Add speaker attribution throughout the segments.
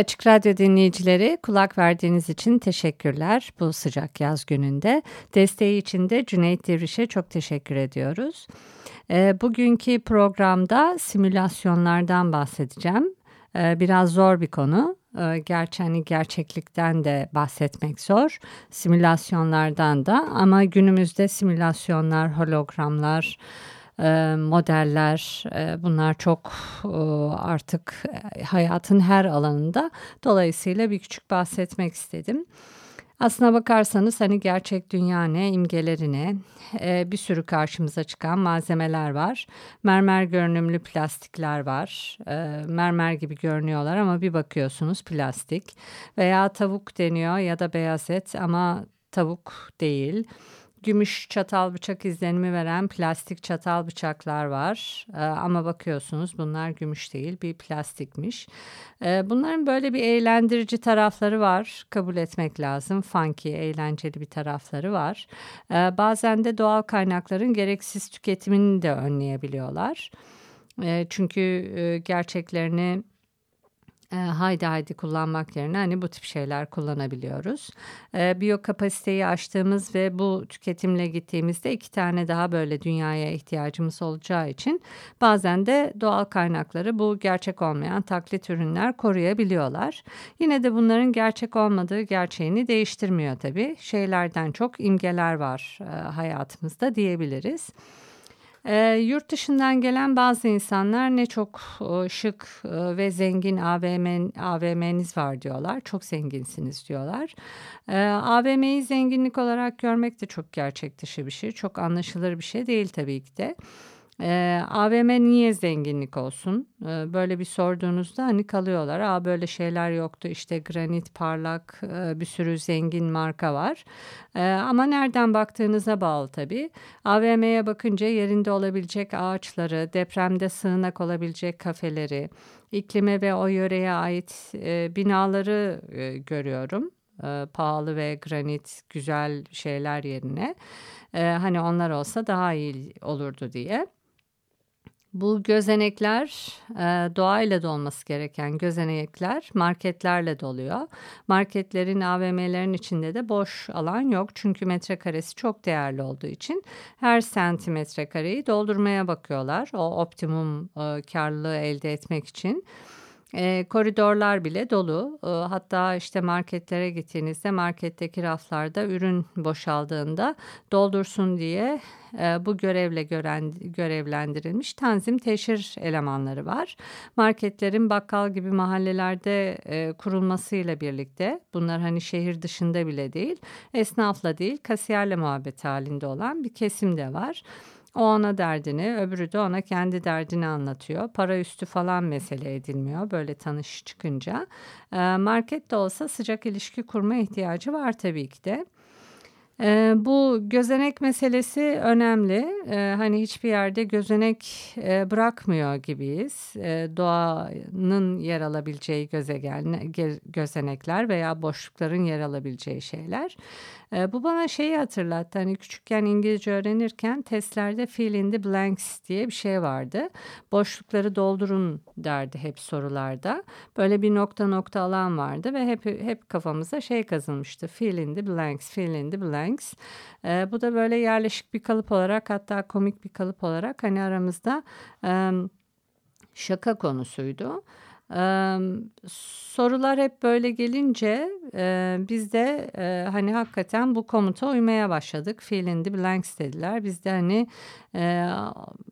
Speaker 1: Açık Radyo dinleyicileri. Kulak verdiğiniz için teşekkürler bu sıcak yaz gününde. Desteği için de Cüneyt Devriş'e çok teşekkür ediyoruz. E, bugünkü programda simülasyonlardan bahsedeceğim. E, biraz zor bir konu. E, gerçi hani gerçeklikten de bahsetmek zor. Simülasyonlardan da ama günümüzde simülasyonlar, hologramlar, modeller e, bunlar çok artık hayatın her alanında. Dolayısıyla bir küçük bahsetmek istedim. Aslına bakarsanız hani gerçek dünya ne, imgeleri ne, ee, bir sürü karşımıza çıkan malzemeler var. Mermer görünümlü plastikler var. Ee, mermer gibi görünüyorlar ama bir bakıyorsunuz plastik. Veya tavuk deniyor ya da beyaz et ama tavuk değil gümüş çatal bıçak izlenimi veren plastik çatal bıçaklar var. Ee, ama bakıyorsunuz bunlar gümüş değil bir plastikmiş. Ee, bunların böyle bir eğlendirici tarafları var. Kabul etmek lazım. Funky, eğlenceli bir tarafları var. Ee, bazen de doğal kaynakların gereksiz tüketimini de önleyebiliyorlar. Çünkü e, gerçeklerini e, haydi haydi kullanmak yerine hani bu tip şeyler kullanabiliyoruz. E, biyo kapasiteyi aştığımız ve bu tüketimle gittiğimizde iki tane daha böyle dünyaya ihtiyacımız olacağı için bazen de doğal kaynakları bu gerçek olmayan taklit ürünler koruyabiliyorlar. Yine de bunların gerçek olmadığı gerçeğini değiştirmiyor tabii. Şeylerden çok imgeler var e, hayatımızda diyebiliriz. E, yurt dışından gelen bazı insanlar ne çok e, şık e, ve zengin AVM, AVM'niz var diyorlar. Çok zenginsiniz diyorlar. E, AVM'yi zenginlik olarak görmek de çok gerçek dışı bir şey. Çok anlaşılır bir şey değil tabii ki de. E, ee, AVM niye zenginlik olsun? E, böyle bir sorduğunuzda hani kalıyorlar. Aa böyle şeyler yoktu işte granit parlak e, bir sürü zengin marka var. E, ama nereden baktığınıza bağlı tabii. AVM'ye bakınca yerinde olabilecek ağaçları, depremde sığınak olabilecek kafeleri, iklime ve o yöreye ait e, binaları e, görüyorum. E, pahalı ve granit güzel şeyler yerine. E, hani onlar olsa daha iyi olurdu diye. Bu gözenekler e, doğayla dolması gereken gözenekler marketlerle doluyor. Marketlerin AVM'lerin içinde de boş alan yok. Çünkü metrekaresi çok değerli olduğu için her santimetre kareyi doldurmaya bakıyorlar. O optimum e, karlılığı elde etmek için. E, koridorlar bile dolu. E, hatta işte marketlere gittiğinizde marketteki raflarda ürün boşaldığında doldursun diye e, bu görevle gören, görevlendirilmiş tanzim teşhir elemanları var. Marketlerin bakkal gibi mahallelerde e, kurulmasıyla birlikte bunlar hani şehir dışında bile değil esnafla değil kasiyerle muhabbet halinde olan bir kesim de var. O ona derdini, öbürü de ona kendi derdini anlatıyor. Para üstü falan mesele edilmiyor böyle tanış çıkınca. Market de olsa sıcak ilişki kurma ihtiyacı var tabii ki de. E, bu gözenek meselesi önemli. E, hani hiçbir yerde gözenek e, bırakmıyor gibiyiz. E, doğanın yer alabileceği gözegen, gözenekler veya boşlukların yer alabileceği şeyler. E, bu bana şeyi hatırlattı. Hani küçükken İngilizce öğrenirken testlerde fill in the blanks diye bir şey vardı. Boşlukları doldurun derdi hep sorularda. Böyle bir nokta nokta alan vardı ve hep hep kafamıza şey kazınmıştı. Fill in the blanks, fill in the blanks. E, bu da böyle yerleşik bir kalıp olarak hatta komik bir kalıp olarak hani aramızda e, şaka konusuydu. Ee, sorular hep böyle gelince e, biz de e, hani hakikaten bu komuta uymaya başladık. Fill in the blanks dediler. Biz de hani e,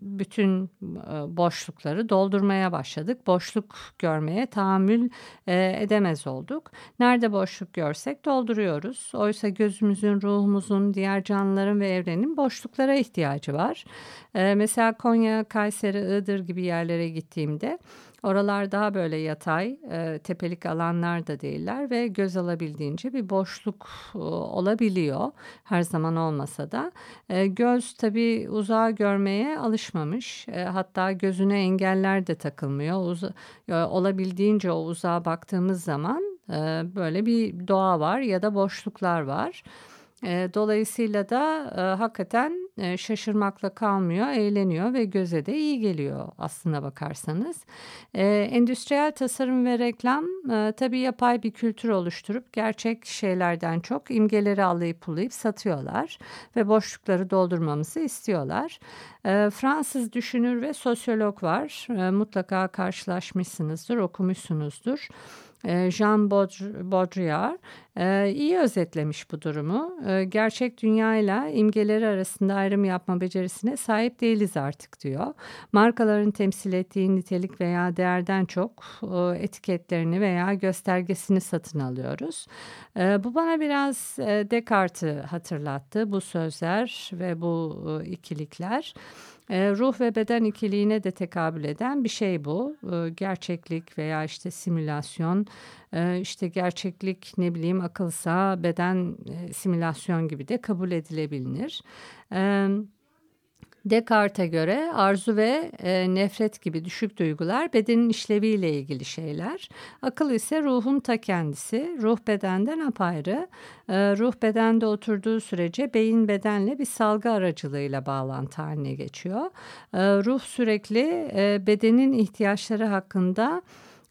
Speaker 1: bütün e, boşlukları doldurmaya başladık. Boşluk görmeye tahammül e, edemez olduk. Nerede boşluk görsek dolduruyoruz. Oysa gözümüzün, ruhumuzun, diğer canlıların ve evrenin boşluklara ihtiyacı var. E, mesela Konya, Kayseri, Iğdır gibi yerlere gittiğimde Oralar daha böyle yatay, e, tepelik alanlar da değiller ve göz alabildiğince bir boşluk e, olabiliyor. Her zaman olmasa da. E, göz tabii uzağa görmeye alışmamış. E, hatta gözüne engeller de takılmıyor. Uza, e, olabildiğince o uzağa baktığımız zaman e, böyle bir doğa var ya da boşluklar var. Dolayısıyla da e, hakikaten e, şaşırmakla kalmıyor, eğleniyor ve göze de iyi geliyor aslına bakarsanız. E, endüstriyel tasarım ve reklam e, tabii yapay bir kültür oluşturup gerçek şeylerden çok imgeleri alayıp pulayıp satıyorlar ve boşlukları doldurmamızı istiyorlar. E, Fransız düşünür ve sosyolog var. E, mutlaka karşılaşmışsınızdır, okumuşsunuzdur. Jean Baudrillard e, iyi özetlemiş bu durumu. Ee, gerçek dünyayla imgeleri arasında ayrım yapma becerisine sahip değiliz artık diyor. Markaların temsil ettiği nitelik veya değerden çok e, etiketlerini veya göstergesini satın alıyoruz. Ee, bu bana biraz e, Descartes'i hatırlattı bu sözler ve bu ikilikler. E, ruh ve beden ikiliğine de tekabül eden bir şey bu. E, gerçeklik veya işte simülasyon, e, işte gerçeklik ne bileyim akılsa beden e, simülasyon gibi de kabul edilebilir. Evet. Descartes'e göre arzu ve e, nefret gibi düşük duygular bedenin işleviyle ilgili şeyler. Akıl ise ruhun ta kendisi. Ruh bedenden apayrı. E, ruh bedende oturduğu sürece beyin bedenle bir salgı aracılığıyla bağlantı haline geçiyor. E, ruh sürekli e, bedenin ihtiyaçları hakkında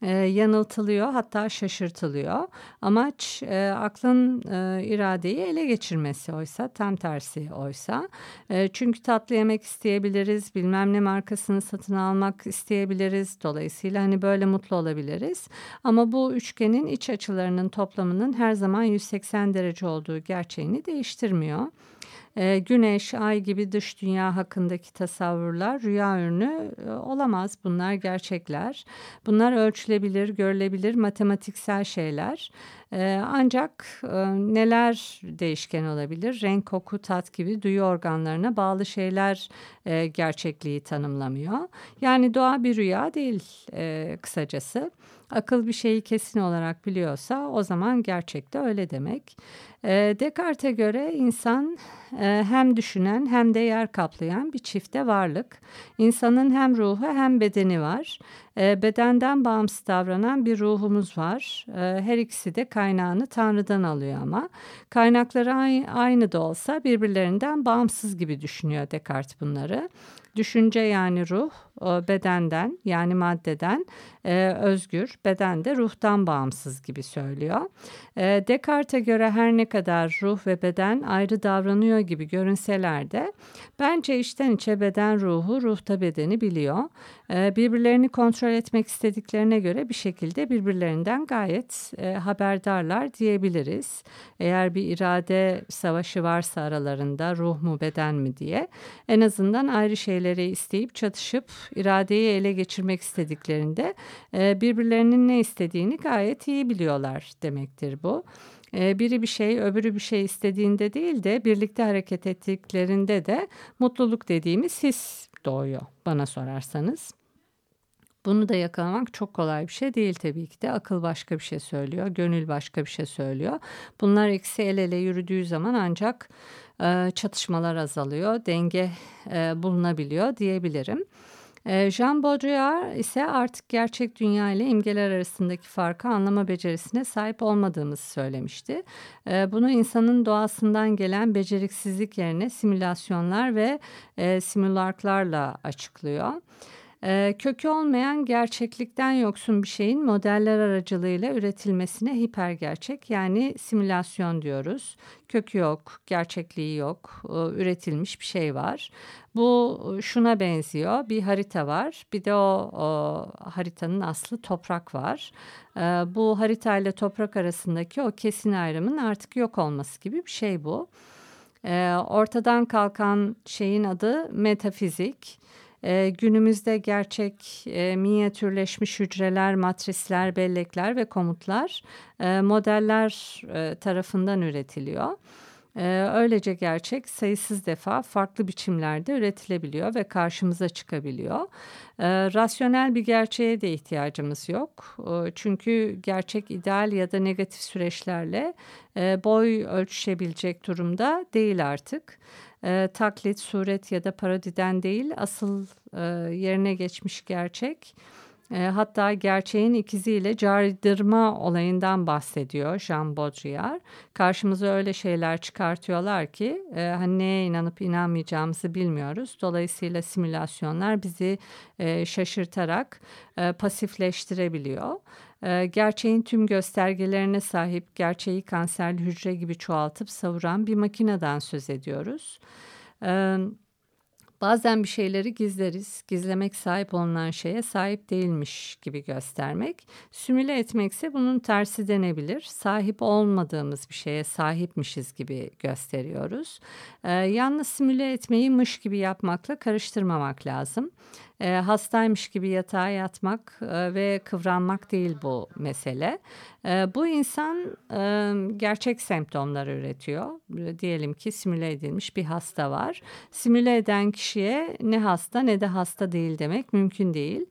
Speaker 1: e, yanıltılıyor hatta şaşırtılıyor. Amaç e, aklın e, iradeyi ele geçirmesi oysa tam tersi oysa. E, çünkü tatlı yemek isteyebiliriz bilmem ne markasını satın almak isteyebiliriz. Dolayısıyla hani böyle mutlu olabiliriz. Ama bu üçgenin iç açılarının toplamının her zaman 180 derece olduğu gerçeğini değiştirmiyor. E, güneş, ay gibi dış dünya hakkındaki tasavvurlar rüya ürünü e, olamaz. Bunlar gerçekler. Bunlar ölçülebilir, görülebilir matematiksel şeyler. E, ancak neler değişken olabilir? Renk, koku, tat gibi duyu organlarına bağlı şeyler gerçekliği tanımlamıyor. Yani doğa bir rüya değil kısacası. Akıl bir şeyi kesin olarak biliyorsa o zaman gerçekte öyle demek. E, Descartes'e göre insan e, hem düşünen hem de yer kaplayan bir çifte varlık. İnsanın hem ruhu hem bedeni var. E, bedenden bağımsız davranan bir ruhumuz var. E, her ikisi de kaynağını Tanrı'dan alıyor ama. Kaynakları aynı da olsa birbirlerinden bağımsız gibi düşünüyor Descartes bunları. Düşünce yani ruh bedenden yani maddeden e, özgür, beden de ruhtan bağımsız gibi söylüyor. E, Descartes'e göre her ne kadar ruh ve beden ayrı davranıyor gibi görünseler de bence içten içe beden ruhu, ruhta bedeni biliyor. E, birbirlerini kontrol etmek istediklerine göre bir şekilde birbirlerinden gayet e, haberdarlar diyebiliriz. Eğer bir irade savaşı varsa aralarında ruh mu beden mi diye en azından ayrı şeyleri isteyip çatışıp iradeyi ele geçirmek istediklerinde e, birbirlerinin ne istediğini gayet iyi biliyorlar demektir bu. E, biri bir şey öbürü bir şey istediğinde değil de birlikte hareket ettiklerinde de mutluluk dediğimiz his doğuyor bana sorarsanız. Bunu da yakalamak çok kolay bir şey değil tabii ki de. Akıl başka bir şey söylüyor, gönül başka bir şey söylüyor. Bunlar ikisi el ele yürüdüğü zaman ancak e, çatışmalar azalıyor, denge bulunabiliyor diyebilirim. Ee, Jean Baudrillard ise artık gerçek dünya ile imgeler arasındaki farkı anlama becerisine sahip olmadığımızı söylemişti. Ee, bunu insanın doğasından gelen beceriksizlik yerine simülasyonlar ve e, simülarklarla açıklıyor. Ee, kökü olmayan gerçeklikten yoksun bir şeyin modeller aracılığıyla üretilmesine hipergerçek yani simülasyon diyoruz. Kökü yok, gerçekliği yok, e, üretilmiş bir şey var. Bu şuna benziyor. Bir harita var. Bir de o, o haritanın aslı toprak var. Ee, bu harita ile toprak arasındaki o kesin ayrımın artık yok olması gibi bir şey bu. Ee, ortadan kalkan şeyin adı metafizik. E, günümüzde gerçek e, minyatürleşmiş hücreler, matrisler, bellekler ve komutlar e, modeller e, tarafından üretiliyor. E, öylece gerçek sayısız defa farklı biçimlerde üretilebiliyor ve karşımıza çıkabiliyor. E, rasyonel bir gerçeğe de ihtiyacımız yok. E, çünkü gerçek ideal ya da negatif süreçlerle e, boy ölçüşebilecek durumda değil artık. E, taklit, suret ya da parodiden değil asıl e, yerine geçmiş gerçek e, hatta gerçeğin ikiziyle caydırma olayından bahsediyor Jean Baudrillard. Karşımıza öyle şeyler çıkartıyorlar ki e, hani neye inanıp inanmayacağımızı bilmiyoruz. Dolayısıyla simülasyonlar bizi e, şaşırtarak e, pasifleştirebiliyor. E, gerçeğin tüm göstergelerine sahip gerçeği kanserli hücre gibi çoğaltıp savuran bir makineden söz ediyoruz. Evet. Bazen bir şeyleri gizleriz. Gizlemek sahip olunan şeye sahip değilmiş gibi göstermek. Simüle etmekse bunun tersi denebilir. Sahip olmadığımız bir şeye sahipmişiz gibi gösteriyoruz. Ee, yalnız simüle etmeyi mış gibi yapmakla karıştırmamak lazım e, hastaymış gibi yatağa yatmak e, ve kıvranmak değil bu mesele. E, bu insan e, gerçek semptomları üretiyor. Diyelim ki simüle edilmiş bir hasta var. Simüle eden kişiye ne hasta ne de hasta değil demek mümkün değil.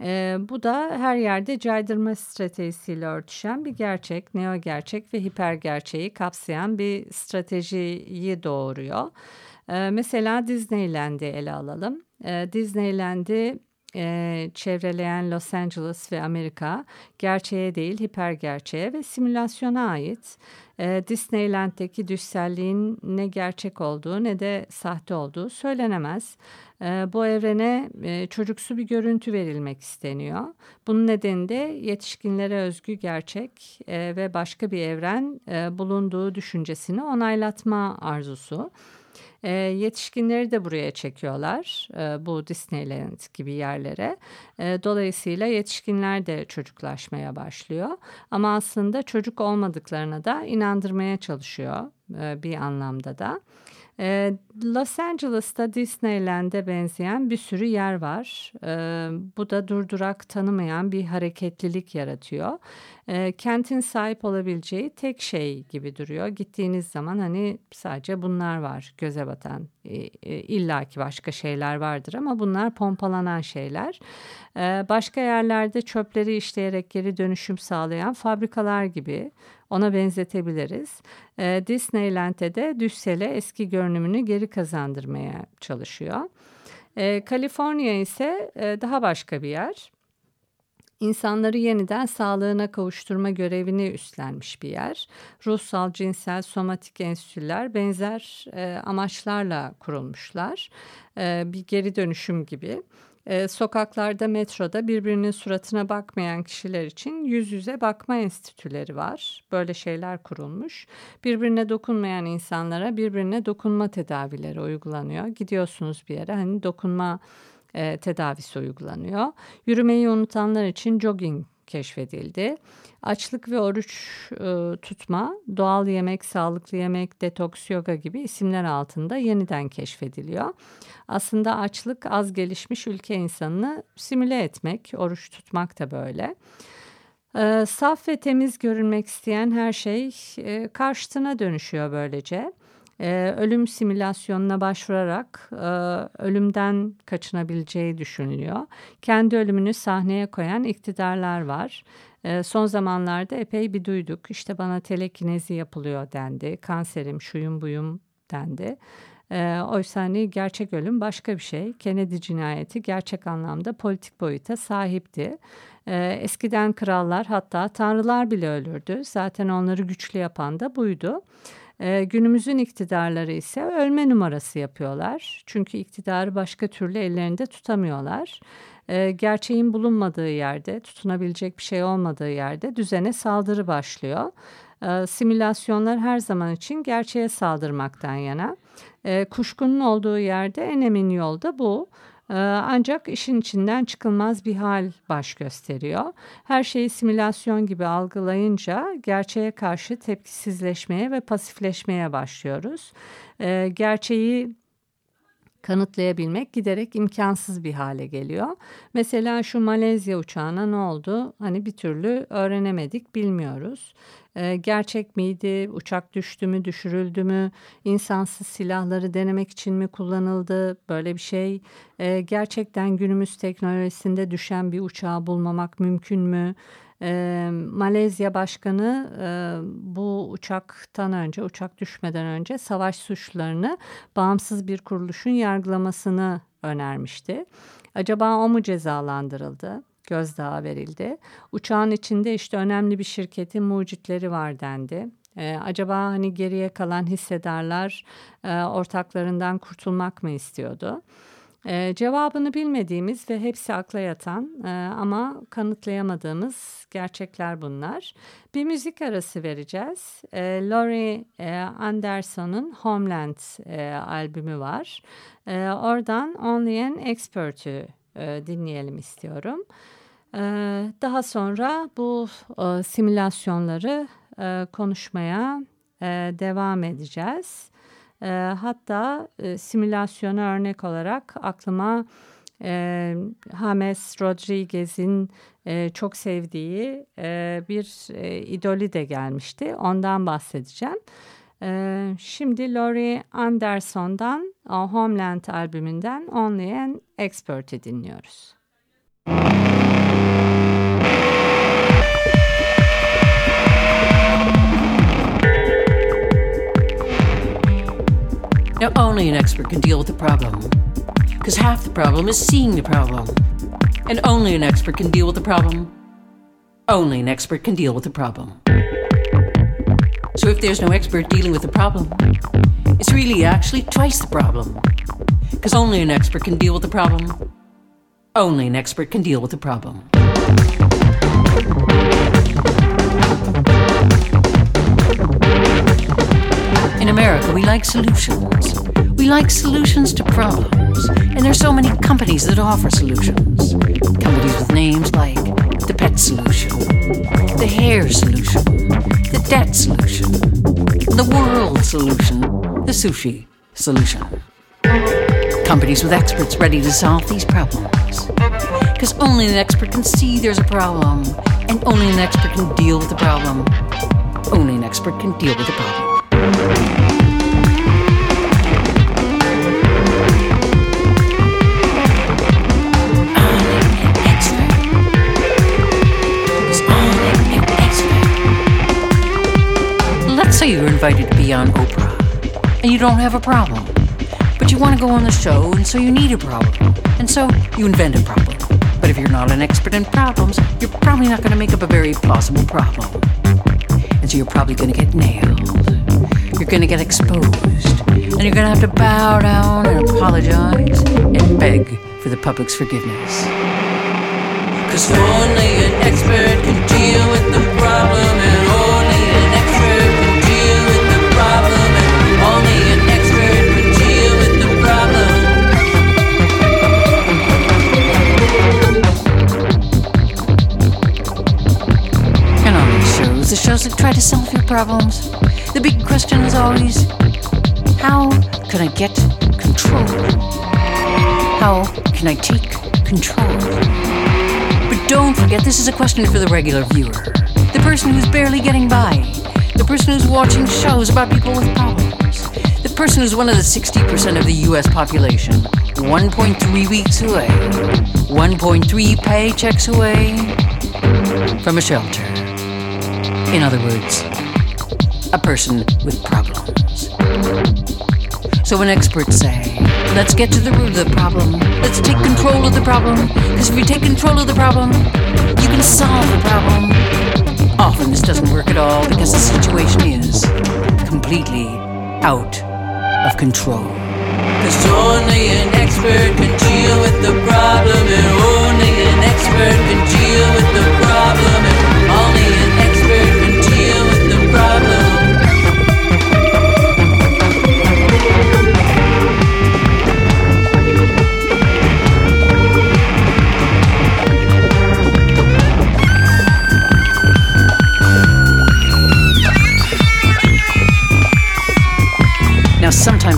Speaker 1: E, bu da her yerde caydırma stratejisiyle örtüşen bir gerçek, neo gerçek ve hiper gerçeği kapsayan bir stratejiyi doğuruyor. E, mesela Disneyland'i ele alalım. E, Disneyland'i e, çevreleyen Los Angeles ve Amerika gerçeğe değil hiper gerçeğe ve simülasyona ait. E, Disneyland'deki düşselliğin ne gerçek olduğu ne de sahte olduğu söylenemez. E, bu evrene e, çocuksu bir görüntü verilmek isteniyor. Bunun nedeni de yetişkinlere özgü gerçek e, ve başka bir evren e, bulunduğu düşüncesini onaylatma arzusu. E, yetişkinleri de buraya çekiyorlar e, bu Disneyland gibi yerlere. E, dolayısıyla yetişkinler de çocuklaşmaya başlıyor. Ama aslında çocuk olmadıklarına da inandırmaya çalışıyor e, bir anlamda da. Ee, Los Angeles'ta Disneyland'e benzeyen bir sürü yer var. Ee, bu da durdurak tanımayan bir hareketlilik yaratıyor. Ee, kentin sahip olabileceği tek şey gibi duruyor. Gittiğiniz zaman hani sadece bunlar var göze batan. İlla ki başka şeyler vardır ama bunlar pompalanan şeyler. başka yerlerde çöpleri işleyerek geri dönüşüm sağlayan fabrikalar gibi ona benzetebiliriz. E, Disneyland'de de Düssel'e eski görünümünü geri kazandırmaya çalışıyor. E, Kaliforniya ise e, daha başka bir yer. İnsanları yeniden sağlığına kavuşturma görevini üstlenmiş bir yer. Ruhsal, cinsel, somatik enstitüler benzer e, amaçlarla kurulmuşlar. E, bir geri dönüşüm gibi. E, sokaklarda, metroda birbirinin suratına bakmayan kişiler için yüz yüze bakma enstitüleri var. Böyle şeyler kurulmuş. Birbirine dokunmayan insanlara birbirine dokunma tedavileri uygulanıyor. Gidiyorsunuz bir yere hani dokunma e, tedavisi uygulanıyor. Yürümeyi unutanlar için jogging keşfedildi. Açlık ve oruç e, tutma, doğal yemek, sağlıklı yemek, detoks yoga gibi isimler altında yeniden keşfediliyor. Aslında açlık az gelişmiş ülke insanını simüle etmek, oruç tutmak da böyle. E, saf ve temiz görünmek isteyen her şey e, karşıtına dönüşüyor böylece. Ee, ölüm simülasyonuna başvurarak e, ölümden kaçınabileceği düşünülüyor. Kendi ölümünü sahneye koyan iktidarlar var. E, son zamanlarda epey bir duyduk. İşte bana telekinezi yapılıyor dendi. Kanserim, şuyum buyum dendi. E, oysa hani gerçek ölüm başka bir şey. Kennedy cinayeti gerçek anlamda politik boyuta sahipti. E, eskiden krallar hatta tanrılar bile ölürdü. Zaten onları güçlü yapan da buydu. E, günümüzün iktidarları ise ölme numarası yapıyorlar. Çünkü iktidarı başka türlü ellerinde tutamıyorlar. E, gerçeğin bulunmadığı yerde, tutunabilecek bir şey olmadığı yerde düzene saldırı başlıyor. E, simülasyonlar her zaman için gerçeğe saldırmaktan yana. Kuşkunun olduğu yerde en emin yol bu. Ee, ancak işin içinden çıkılmaz bir hal baş gösteriyor. Her şeyi simülasyon gibi algılayınca gerçeğe karşı tepkisizleşmeye ve pasifleşmeye başlıyoruz. Ee, gerçeği kanıtlayabilmek giderek imkansız bir hale geliyor. Mesela şu Malezya uçağına ne oldu? Hani bir türlü öğrenemedik, bilmiyoruz. Ee, gerçek miydi? Uçak düştü mü, düşürüldü mü? İnsansız silahları denemek için mi kullanıldı? Böyle bir şey. Ee, gerçekten günümüz teknolojisinde düşen bir uçağı bulmamak mümkün mü? E, Malezya Başkanı e, bu uçaktan önce, uçak düşmeden önce savaş suçlarını bağımsız bir kuruluşun yargılamasını önermişti. Acaba o mu cezalandırıldı? Gözdağı verildi. Uçağın içinde işte önemli bir şirketin mucitleri var dendi. Ee, acaba hani geriye kalan hissedarlar e, ortaklarından kurtulmak mı istiyordu? Ee, cevabını bilmediğimiz ve hepsi akla yatan e, ama kanıtlayamadığımız gerçekler bunlar. Bir müzik arası vereceğiz. E, Laurie e, Anderson'un Homeland e, albümü var. E, oradan Only an Expert'ü e, dinleyelim istiyorum. E, daha sonra bu e, simülasyonları e, konuşmaya e, devam edeceğiz. E, hatta e, simülasyona örnek olarak aklıma e, James Rodriguez'in e, çok sevdiği e, bir e, idoli de gelmişti. Ondan bahsedeceğim. E, şimdi Laurie Anderson'dan Homeland albümünden Only an Expert'i dinliyoruz.
Speaker 2: Now, only an expert can deal with the problem. Because half the problem is seeing the problem. And only an expert can deal with the problem. Only an expert can deal with the problem. So if there's no expert dealing with the problem, it's really actually twice the problem. Because only an expert can deal with the problem. Only an expert can deal with the problem. America, we like solutions. We like solutions to problems. And there's so many companies that offer solutions. Companies with names like the pet solution, the hair solution, the debt solution, the world solution, the sushi solution. Companies with experts ready to solve these problems. Because only an expert can see there's a problem, and only an expert can deal with the problem. Only an expert can deal with the problem. Say you're invited to be on Oprah and you don't have a problem, but you want to go on the show and so you need a problem, and so you invent a problem. But if you're not an expert in problems, you're probably not going to make up a very plausible problem. And so you're probably going to get nailed. You're going to get exposed. And you're going to have to bow down and apologize and beg for the public's forgiveness. Cause only an expert can deal with the problem, shows that try to solve your problems, the big question is always how can I get control? How can I take control? But don't forget, this is a question for the regular viewer, the person who's barely getting by, the person who's watching shows about people with problems, the person who's one of the 60% of the US population, 1.3 weeks away, 1.3 paychecks away from a shelter. In other words, a person with problems. So when experts say, let's get to the root of the problem, let's take control of the problem, because if you take control of the problem, you can solve the problem. Often this doesn't work at all because the situation is completely out of control. Because only an expert can deal with the problem, and only an expert can deal with the problem,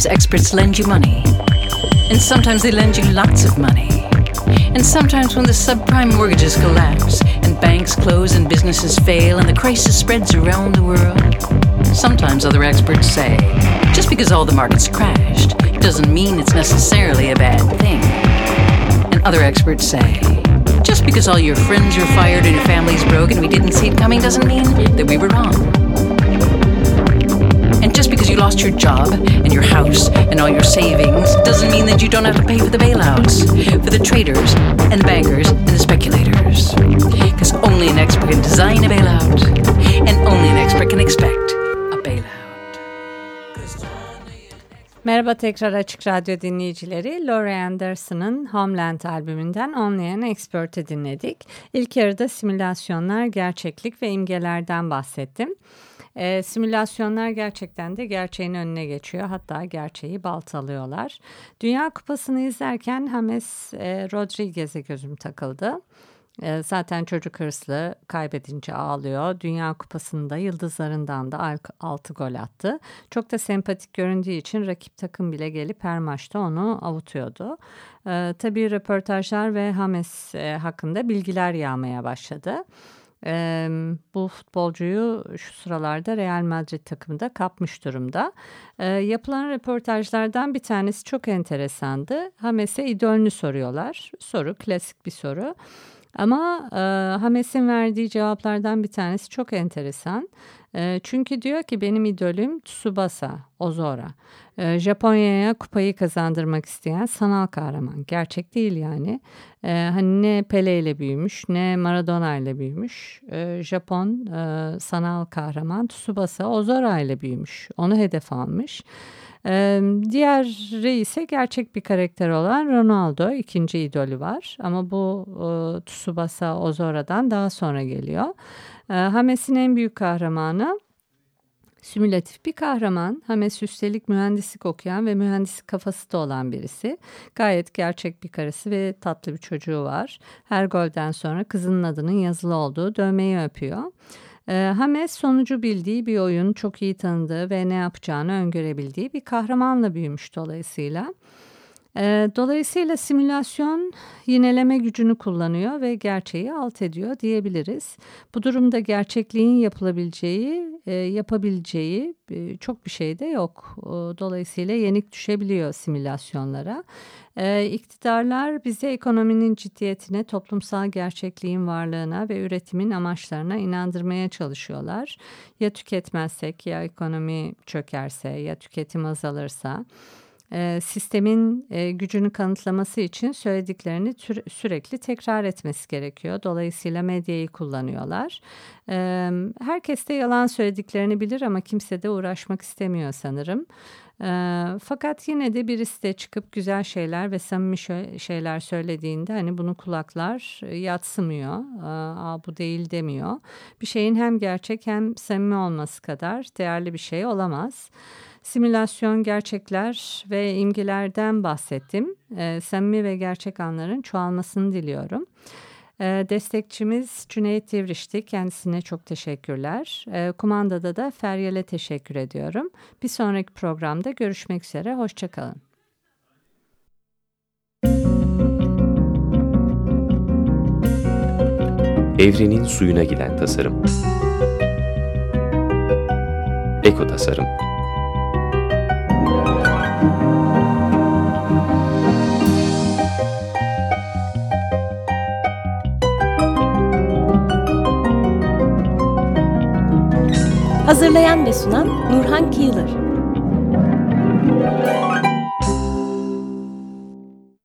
Speaker 2: sometimes experts lend you money. And sometimes they lend you lots of money. And sometimes when the subprime mortgages collapse and banks close and businesses fail and the crisis spreads around the world, sometimes other experts say just because all the markets crashed doesn't mean it's necessarily a bad thing. And other experts say just because all your friends were fired and your family's broke and we didn't see it coming doesn't mean that we were wrong. And just because you lost your job and your house and all your savings doesn't mean that you don't have to pay for the bailouts, for the traders and the bankers and the speculators. Because only an expert can design a bailout, and only an expert can expect.
Speaker 1: Merhaba tekrar Açık Radyo dinleyicileri. Laurie Anderson'ın Homeland albümünden Only an Expert'i dinledik. İlk yarıda simülasyonlar, gerçeklik ve imgelerden bahsettim. E, simülasyonlar gerçekten de gerçeğin önüne geçiyor. Hatta gerçeği baltalıyorlar. Dünya Kupası'nı izlerken James e, Rodriguez'e gözüm takıldı. E, zaten çocuk hırslı kaybedince ağlıyor. Dünya Kupası'nda yıldızlarından da 6 gol attı. Çok da sempatik göründüğü için rakip takım bile gelip her maçta onu avutuyordu. E, tabii röportajlar ve James e, hakkında bilgiler yağmaya başladı. E, bu futbolcuyu şu sıralarda Real Madrid takımında kapmış durumda. E, yapılan röportajlardan bir tanesi çok enteresandı. Hames'e idolünü soruyorlar. Soru klasik bir soru. Ama e, Hames'in verdiği cevaplardan bir tanesi çok enteresan. E, çünkü diyor ki benim idolüm Tsubasa Ozora. E, Japonya'ya kupayı kazandırmak isteyen sanal kahraman. Gerçek değil yani. E, hani ne Pele ile büyümüş ne Maradona ile büyümüş. E, Japon e, sanal kahraman Tsubasa Ozora ile büyümüş. Onu hedef almış. Ee, diğeri ise gerçek bir karakter olan Ronaldo ikinci idolü var ama bu e, Tsubasa Ozora'dan daha sonra geliyor. E, Hames'in en büyük kahramanı simülatif bir kahraman. Hames üstelik mühendislik okuyan ve mühendislik kafası da olan birisi. Gayet gerçek bir karısı ve tatlı bir çocuğu var. Her golden sonra kızının adının yazılı olduğu dövmeyi öpüyor. E, Hames sonucu bildiği bir oyun, çok iyi tanıdığı ve ne yapacağını öngörebildiği bir kahramanla büyümüş dolayısıyla. Dolayısıyla simülasyon yineleme gücünü kullanıyor ve gerçeği alt ediyor diyebiliriz. Bu durumda gerçekliğin yapılabileceği, yapabileceği çok bir şey de yok. Dolayısıyla yenik düşebiliyor simülasyonlara. E, iktidarlar bize ekonominin ciddiyetine, toplumsal gerçekliğin varlığına ve üretimin amaçlarına inandırmaya çalışıyorlar. Ya tüketmezsek, ya ekonomi çökerse, ya tüketim azalırsa e, sistemin e, gücünü kanıtlaması için söylediklerini tür, sürekli tekrar etmesi gerekiyor. Dolayısıyla medyayı kullanıyorlar. E, herkes de yalan söylediklerini bilir ama kimse de uğraşmak istemiyor sanırım. E, fakat yine de birisi de çıkıp güzel şeyler ve samimi şeyler söylediğinde hani bunu kulaklar yatsımıyor. E, bu değil demiyor. Bir şeyin hem gerçek hem samimi olması kadar değerli bir şey olamaz simülasyon, gerçekler ve imgelerden bahsettim. E, samimi ve gerçek anların çoğalmasını diliyorum. E, destekçimiz Cüneyt Divriş'ti. Kendisine çok teşekkürler. E, kumandada da Feryal'e teşekkür ediyorum. Bir sonraki programda görüşmek üzere. Hoşçakalın.
Speaker 3: Evrenin suyuna giden tasarım. Eko tasarım.
Speaker 4: Hazırlayan ve sunan Nurhan Kıyılır.